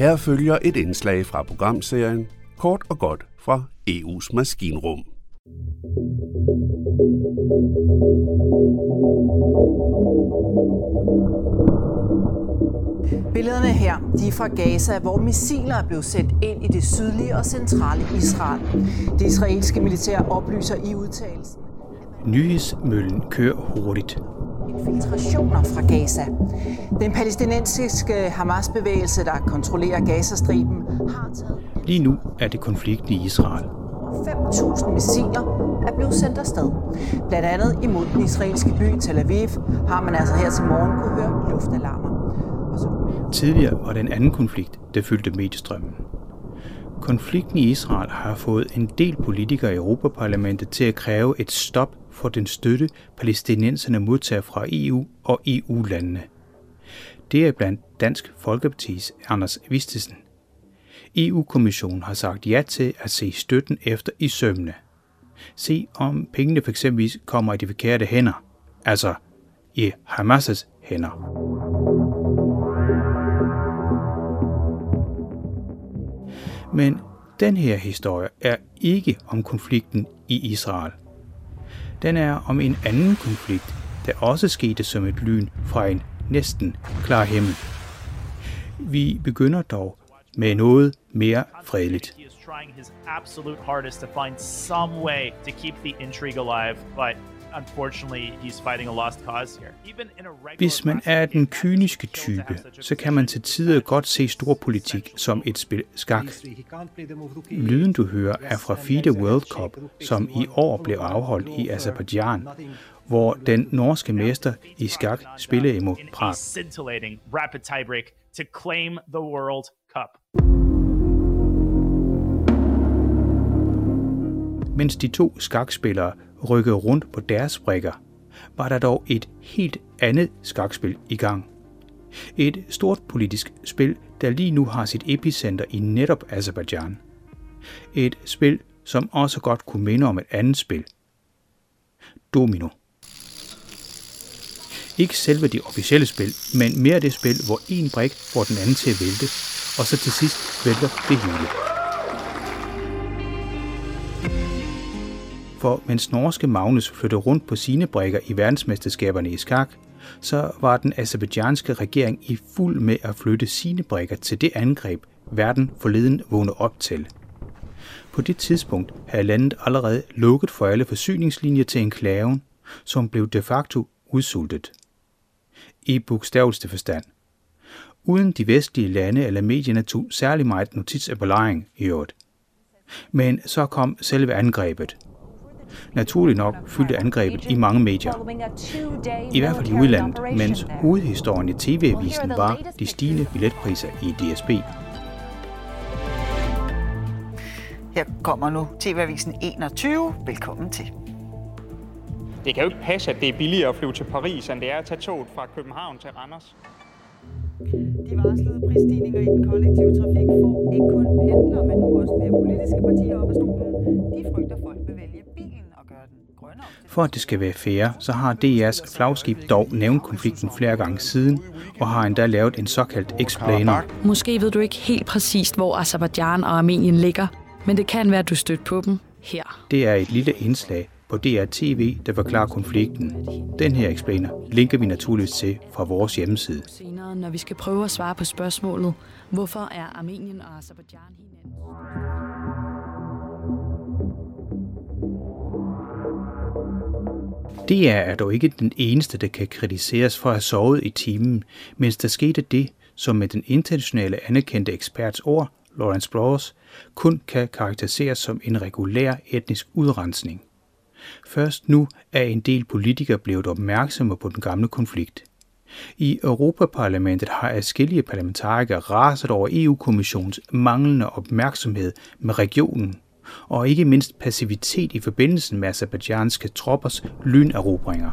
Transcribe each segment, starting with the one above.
Her følger et indslag fra programserien Kort og godt fra EU's maskinrum. Billederne her, de er fra Gaza, hvor missiler er blevet sendt ind i det sydlige og centrale Israel. Det israelske militær oplyser i udtalelsen. Nyhedsmøllen kører hurtigt. Infiltrationer fra Gaza. Den palæstinensiske Hamas-bevægelse, der kontrollerer Gazastriben, har taget... Lige nu er det konflikten i Israel. 5.000 missiler er blevet sendt afsted. Blandt andet imod den israelske by Tel Aviv har man altså her til morgen kunne høre luftalarmer. Tidligere var den anden konflikt, der fyldte mediestrømmen. Konflikten i Israel har fået en del politikere i Europaparlamentet til at kræve et stop for den støtte, palæstinenserne modtager fra EU og EU-landene. Det er blandt Dansk Folkepartis Anders Vistesen. EU-kommissionen har sagt ja til at se støtten efter i sømne. Se om pengene f.eks. kommer i de forkerte hænder, altså i Hamas' hænder. Men den her historie er ikke om konflikten i Israel. Den er om en anden konflikt, der også skete som et lyn fra en næsten klar himmel. Vi begynder dog med noget mere fredeligt. He is trying his absolute hardest to find some way to keep the intrigue alive, but hvis man er den kyniske type, så kan man til tider godt se storpolitik som et spil skak. Lyden du hører er fra FIDE World Cup, som i år blev afholdt i Azerbaijan, hvor den norske mester i skak spiller imod Prag. rapid tiebreak to claim the World Cup. Mens de to skakspillere rykkede rundt på deres brikker, var der dog et helt andet skakspil i gang. Et stort politisk spil, der lige nu har sit epicenter i netop Azerbaijan. Et spil, som også godt kunne minde om et andet spil. Domino. Ikke selve det officielle spil, men mere det spil, hvor en brik får den anden til at vælte, og så til sidst vælter det hele. For mens norske Magnus flyttede rundt på sine brækker i verdensmesterskaberne i skak, så var den azerbaijanske regering i fuld med at flytte sine brækker til det angreb, verden forleden vågnede op til. På det tidspunkt havde landet allerede lukket for alle forsyningslinjer til enklaven, som blev de facto udsultet. I bogstaveligste forstand. Uden de vestlige lande eller medierne tog særlig meget notits af belejring i øvrigt. Men så kom selve angrebet – Naturligt nok fyldte angrebet i mange medier. I hvert fald i udlandet, mens hovedhistorien i TV-avisen var de stigende billetpriser i DSB. Her kommer nu TV-avisen 21. Velkommen til. Det kan jo ikke passe, at det er billigere at flyve til Paris, end det er at tage toget fra København til Randers. De varslede prisstigninger i den kollektive trafik får ikke kun pendler, men nu også flere politiske partier op af stolen. De frygter, folk For at det skal være fair, så har DR's flagskib dog nævnt konflikten flere gange siden, og har endda lavet en såkaldt explainer. Måske ved du ikke helt præcist, hvor Azerbaijan og Armenien ligger, men det kan være, at du stødt på dem her. Det er et lille indslag på DR TV, der forklarer konflikten. Den her explainer linker vi naturligvis til fra vores hjemmeside. Senere, når vi skal prøve at svare på spørgsmålet, hvorfor er Armenien og Azerbaijan hinanden? DR er dog ikke den eneste, der kan kritiseres for at have sovet i timen, mens der skete det, som med den internationale anerkendte eksperts ord, Lawrence Blawers, kun kan karakteriseres som en regulær etnisk udrensning. Først nu er en del politikere blevet opmærksomme på den gamle konflikt. I Europaparlamentet har adskillige parlamentarikere raset over EU-kommissionens manglende opmærksomhed med regionen, og ikke mindst passivitet i forbindelsen med azerbaijanske troppers lynerobringer.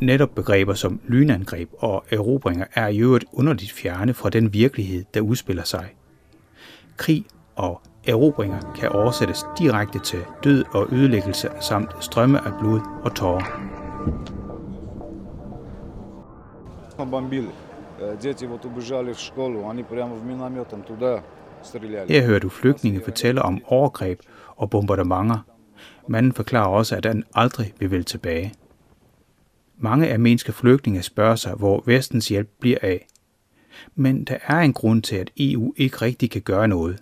Netop begreber som lynangreb og erobringer er i øvrigt underligt fjerne fra den virkelighed, der udspiller sig. Krig og erobringer kan oversættes direkte til død og ødelæggelse samt strømme af blod og tårer. бомбили Дети вот убежали в школу, они прямо в минометом туда стреляли. her hører du flygtninge fortælle om overgreb og bombardementer. Manden forklarer også, at han aldrig vil vende tilbage. Mange armenske flygtninge spørger sig, hvor vestens hjælp bliver af. Men der er en grund til, at EU ikke rigtig kan gøre noget.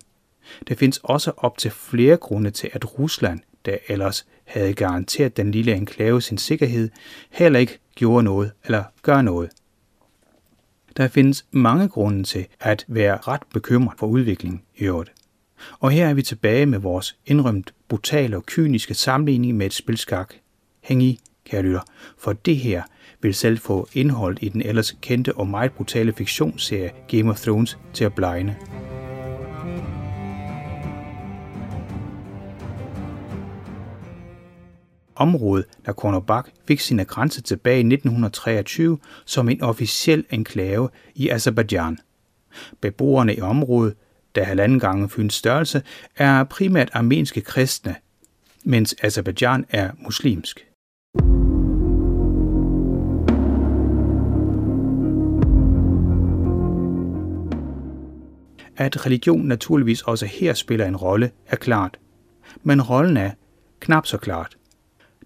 Der findes også op til flere grunde til, at Rusland, der ellers havde garanteret den lille enklave sin sikkerhed, heller ikke gjorde noget eller gør noget. Der findes mange grunde til at være ret bekymret for udviklingen i øvrigt. Og her er vi tilbage med vores indrømt brutale og kyniske sammenligning med et spil skak. Hæng i, kære lytter, for det her vil selv få indhold i den ellers kendte og meget brutale fiktionsserie Game of Thrones til at blegne. Område, Nagorno-Karabakh fik sine grænser tilbage i 1923 som en officiel enklave i Azerbaijan. Beboerne i området, der halvanden gange fyns størrelse, er primært armenske kristne, mens Azerbaijan er muslimsk. At religion naturligvis også her spiller en rolle, er klart. Men rollen er knap så klart.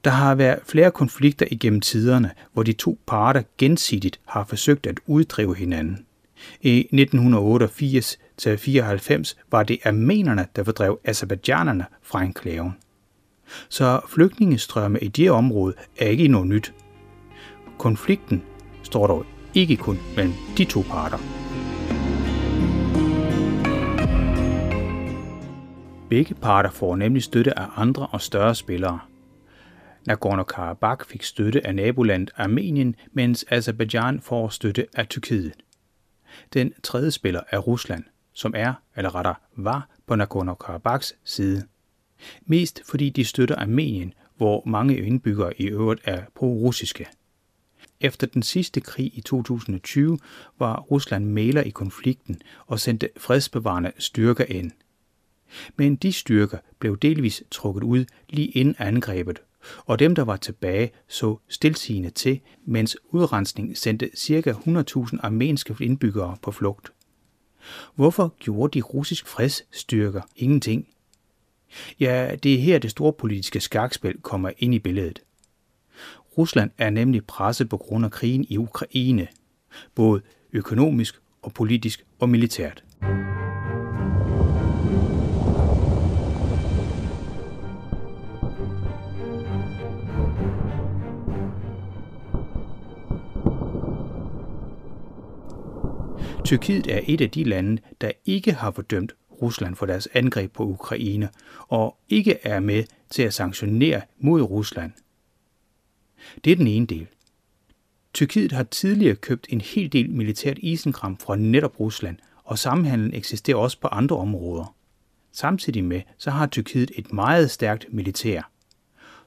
Der har været flere konflikter igennem tiderne, hvor de to parter gensidigt har forsøgt at uddrive hinanden. I 1988-94 var det armenerne, der fordrev azerbaijanerne fra enklaven. Så flygtningestrømme i det område er ikke noget nyt. Konflikten står dog ikke kun mellem de to parter. Begge parter får nemlig støtte af andre og større spillere. Nagorno-Karabakh fik støtte af nabolandet Armenien, mens Azerbaijan får støtte af Tyrkiet. Den tredje spiller er Rusland, som er, eller rettere var, på Nagorno-Karabakhs side. Mest fordi de støtter Armenien, hvor mange indbyggere i øvrigt er pro-russiske. Efter den sidste krig i 2020 var Rusland maler i konflikten og sendte fredsbevarende styrker ind. Men de styrker blev delvis trukket ud lige inden angrebet, og dem, der var tilbage, så stilsigende til, mens udrensning sendte ca. 100.000 armenske indbyggere på flugt. Hvorfor gjorde de russiske fredsstyrker ingenting? Ja, det er her det store politiske skakspil kommer ind i billedet. Rusland er nemlig presset på grund af krigen i Ukraine, både økonomisk og politisk og militært. Tyrkiet er et af de lande, der ikke har fordømt Rusland for deres angreb på Ukraine, og ikke er med til at sanktionere mod Rusland. Det er den ene del. Tyrkiet har tidligere købt en hel del militært isenkram fra netop Rusland, og samhandlen eksisterer også på andre områder. Samtidig med, så har Tyrkiet et meget stærkt militær.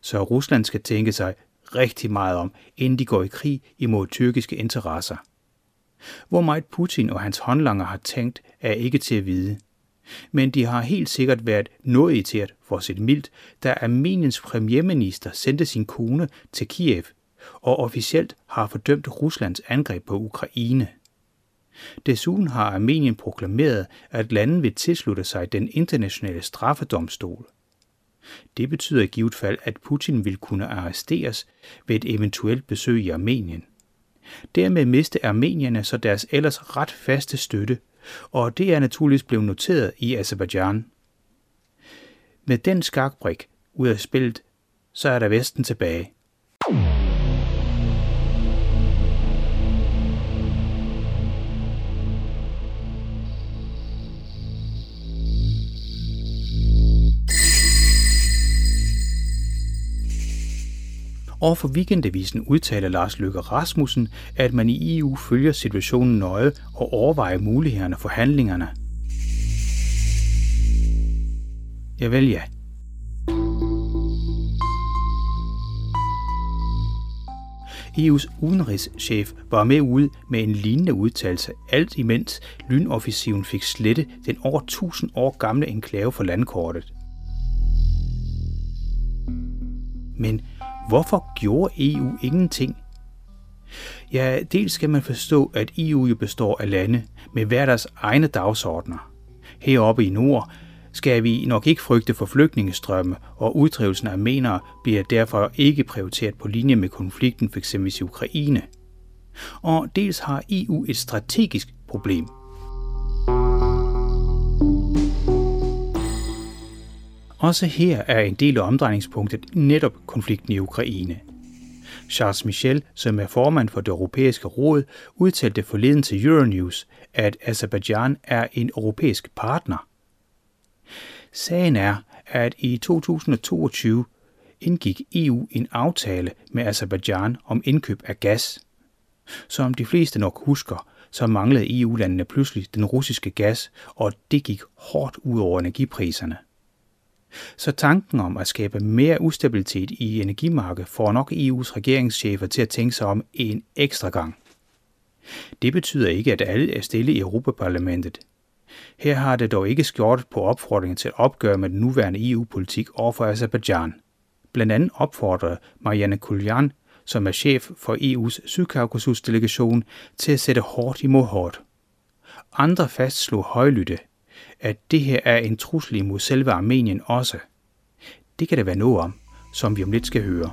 Så Rusland skal tænke sig rigtig meget om, inden de går i krig imod tyrkiske interesser. Hvor meget Putin og hans håndlanger har tænkt, er ikke til at vide. Men de har helt sikkert været noget irriteret, for sit mildt, da Armeniens premierminister sendte sin kone til Kiev og officielt har fordømt Ruslands angreb på Ukraine. Desuden har Armenien proklameret, at landet vil tilslutte sig den internationale straffedomstol. Det betyder i givet fald, at Putin vil kunne arresteres ved et eventuelt besøg i Armenien. Dermed miste armenierne så deres ellers ret faste støtte, og det er naturligvis blevet noteret i Azerbaijan. Med den skakbrik ud af spillet, så er der Vesten tilbage. Og for Weekendavisen udtaler Lars Løkke Rasmussen, at man i EU følger situationen nøje og overvejer mulighederne for handlingerne. Ja vel ja. EU's udenrigschef var med ud med en lignende udtalelse, alt imens lynoffensiven fik slette den over 1000 år gamle enklave for landkortet. Men Hvorfor gjorde EU ingenting? Ja, dels skal man forstå, at EU jo består af lande med hver deres egne dagsordner. Heroppe i nord skal vi nok ikke frygte for flygtningestrømme, og uddrivelsen af menere bliver derfor ikke prioriteret på linje med konflikten f.eks. i Ukraine. Og dels har EU et strategisk problem. Også her er en del af omdrejningspunktet netop konflikten i Ukraine. Charles Michel, som er formand for det europæiske råd, udtalte forleden til Euronews, at Azerbaijan er en europæisk partner. Sagen er, at i 2022 indgik EU en aftale med Azerbaijan om indkøb af gas. Som de fleste nok husker, så manglede EU-landene pludselig den russiske gas, og det gik hårdt ud over energipriserne. Så tanken om at skabe mere ustabilitet i energimarkedet får nok EU's regeringschefer til at tænke sig om en ekstra gang. Det betyder ikke, at alle er stille i Europaparlamentet. Her har det dog ikke skjort på opfordringen til at opgøre med den nuværende EU-politik overfor Azerbaijan. Blandt andet opfordrer Marianne Kuljan, som er chef for EU's Sydkaukasus-delegation, til at sætte hårdt imod hårdt. Andre fastslog højlytte, at det her er en trussel imod selve Armenien også. Det kan der være noget om, som vi om lidt skal høre.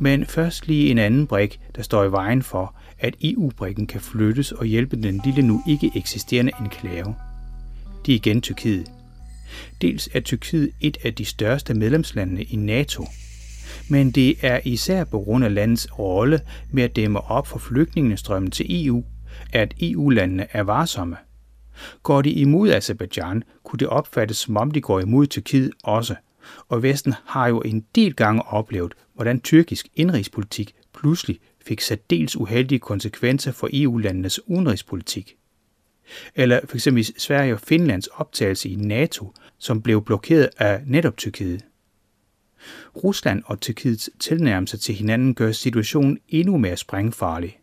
Men først lige en anden brik, der står i vejen for, at EU-brikken kan flyttes og hjælpe den lille nu ikke eksisterende enklave. Det er igen Tyrkiet. Dels er Tyrkiet et af de største medlemslandene i NATO, men det er især på grund af landets rolle med at dæmme op for flygtningestrømmen til EU, at EU-landene er varsomme. Går de imod Azerbaijan, kunne det opfattes som om de går imod Tyrkiet også, og Vesten har jo en del gange oplevet, hvordan tyrkisk indrigspolitik pludselig fik særdeles uheldige konsekvenser for EU-landenes udenrigspolitik. Eller f.eks. Sverige og Finlands optagelse i NATO, som blev blokeret af netop Tyrkiet. Rusland og Tyrkiets tilnærmelse til hinanden gør situationen endnu mere sprængfarlig.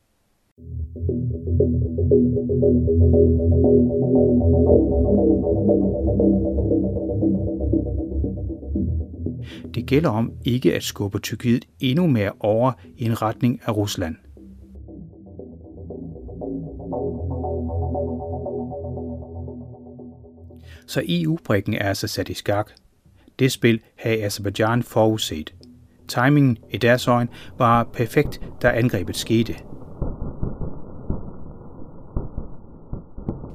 Det gælder om ikke at skubbe Tyrkiet endnu mere over i en retning af Rusland. Så EU-brikken er altså sat i skak. Det spil havde Azerbaijan forudset. Timingen i deres øjne var perfekt, da angrebet skete –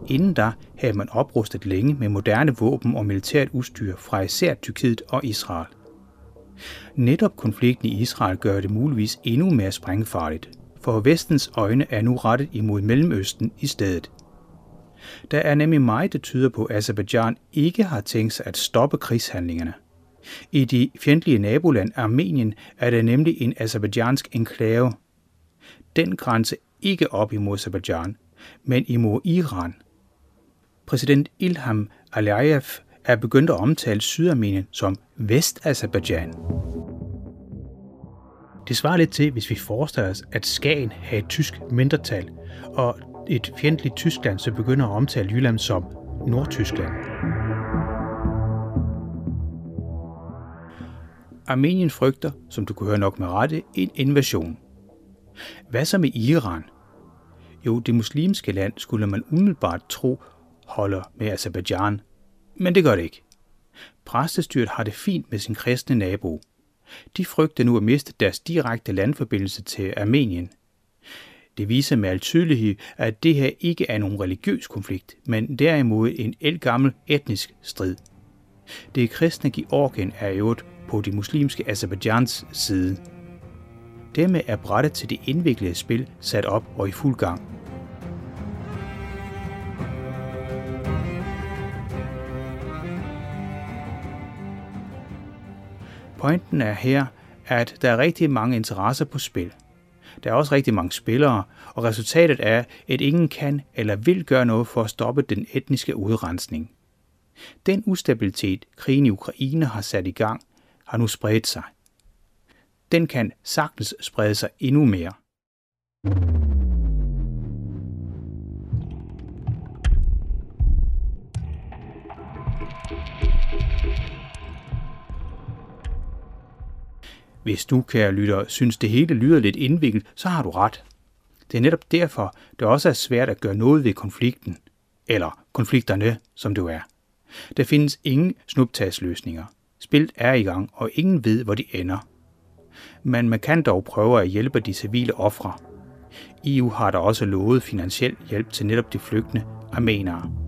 Inden da havde man oprustet længe med moderne våben og militært udstyr fra især Tyrkiet og Israel. Netop konflikten i Israel gør det muligvis endnu mere sprængfarligt, for vestens øjne er nu rettet imod Mellemøsten i stedet. Der er nemlig meget, der tyder på, at Azerbaijan ikke har tænkt sig at stoppe krigshandlingerne. I de fjendtlige naboland Armenien er der nemlig en azerbaijansk enklave. Den grænse ikke op imod Azerbaijan, men imod Iran – Præsident Ilham Aliyev er begyndt at omtale Sydarmenien som Vest-Azerbaijan. Det svarer lidt til, hvis vi forestiller os, at Skagen har et tysk mindretal, og et fjendtligt Tyskland så begynder at omtale Jylland som Nordtyskland. Armenien frygter, som du kunne høre nok med rette, en invasion. Hvad så med Iran? Jo, det muslimske land skulle man umiddelbart tro holder med Azerbaijan, men det gør det ikke. Præstestyret har det fint med sin kristne nabo. De frygter nu at miste deres direkte landforbindelse til Armenien. Det viser med al tydelighed, at det her ikke er nogen religiøs konflikt, men derimod en elgammel etnisk strid. Det kristne Georgien er i øvrigt på de muslimske Azerbaijans side. Dermed er brættet til det indviklede spil sat op og i fuld gang. Pointen er her, at der er rigtig mange interesser på spil. Der er også rigtig mange spillere, og resultatet er, at ingen kan eller vil gøre noget for at stoppe den etniske udrensning. Den ustabilitet, krigen i Ukraine har sat i gang, har nu spredt sig. Den kan sagtens sprede sig endnu mere. Hvis du, kære lytter, synes det hele lyder lidt indviklet, så har du ret. Det er netop derfor, det også er svært at gøre noget ved konflikten, eller konflikterne, som du er. Der findes ingen snuptagsløsninger. Spillet er i gang, og ingen ved, hvor de ender. Men man kan dog prøve at hjælpe de civile ofre. EU har der også lovet finansiel hjælp til netop de flygtende armenere.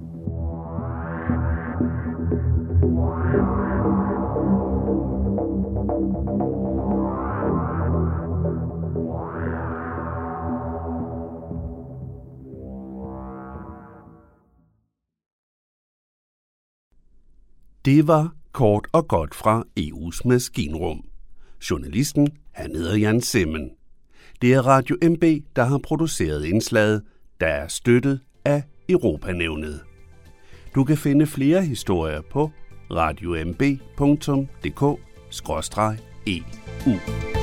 Det var kort og godt fra EU's maskinrum. Journalisten, han hedder Jan Simmen. Det er Radio MB, der har produceret indslaget, der er støttet af Europanævnet. Du kan finde flere historier på radiomb.dk-eu.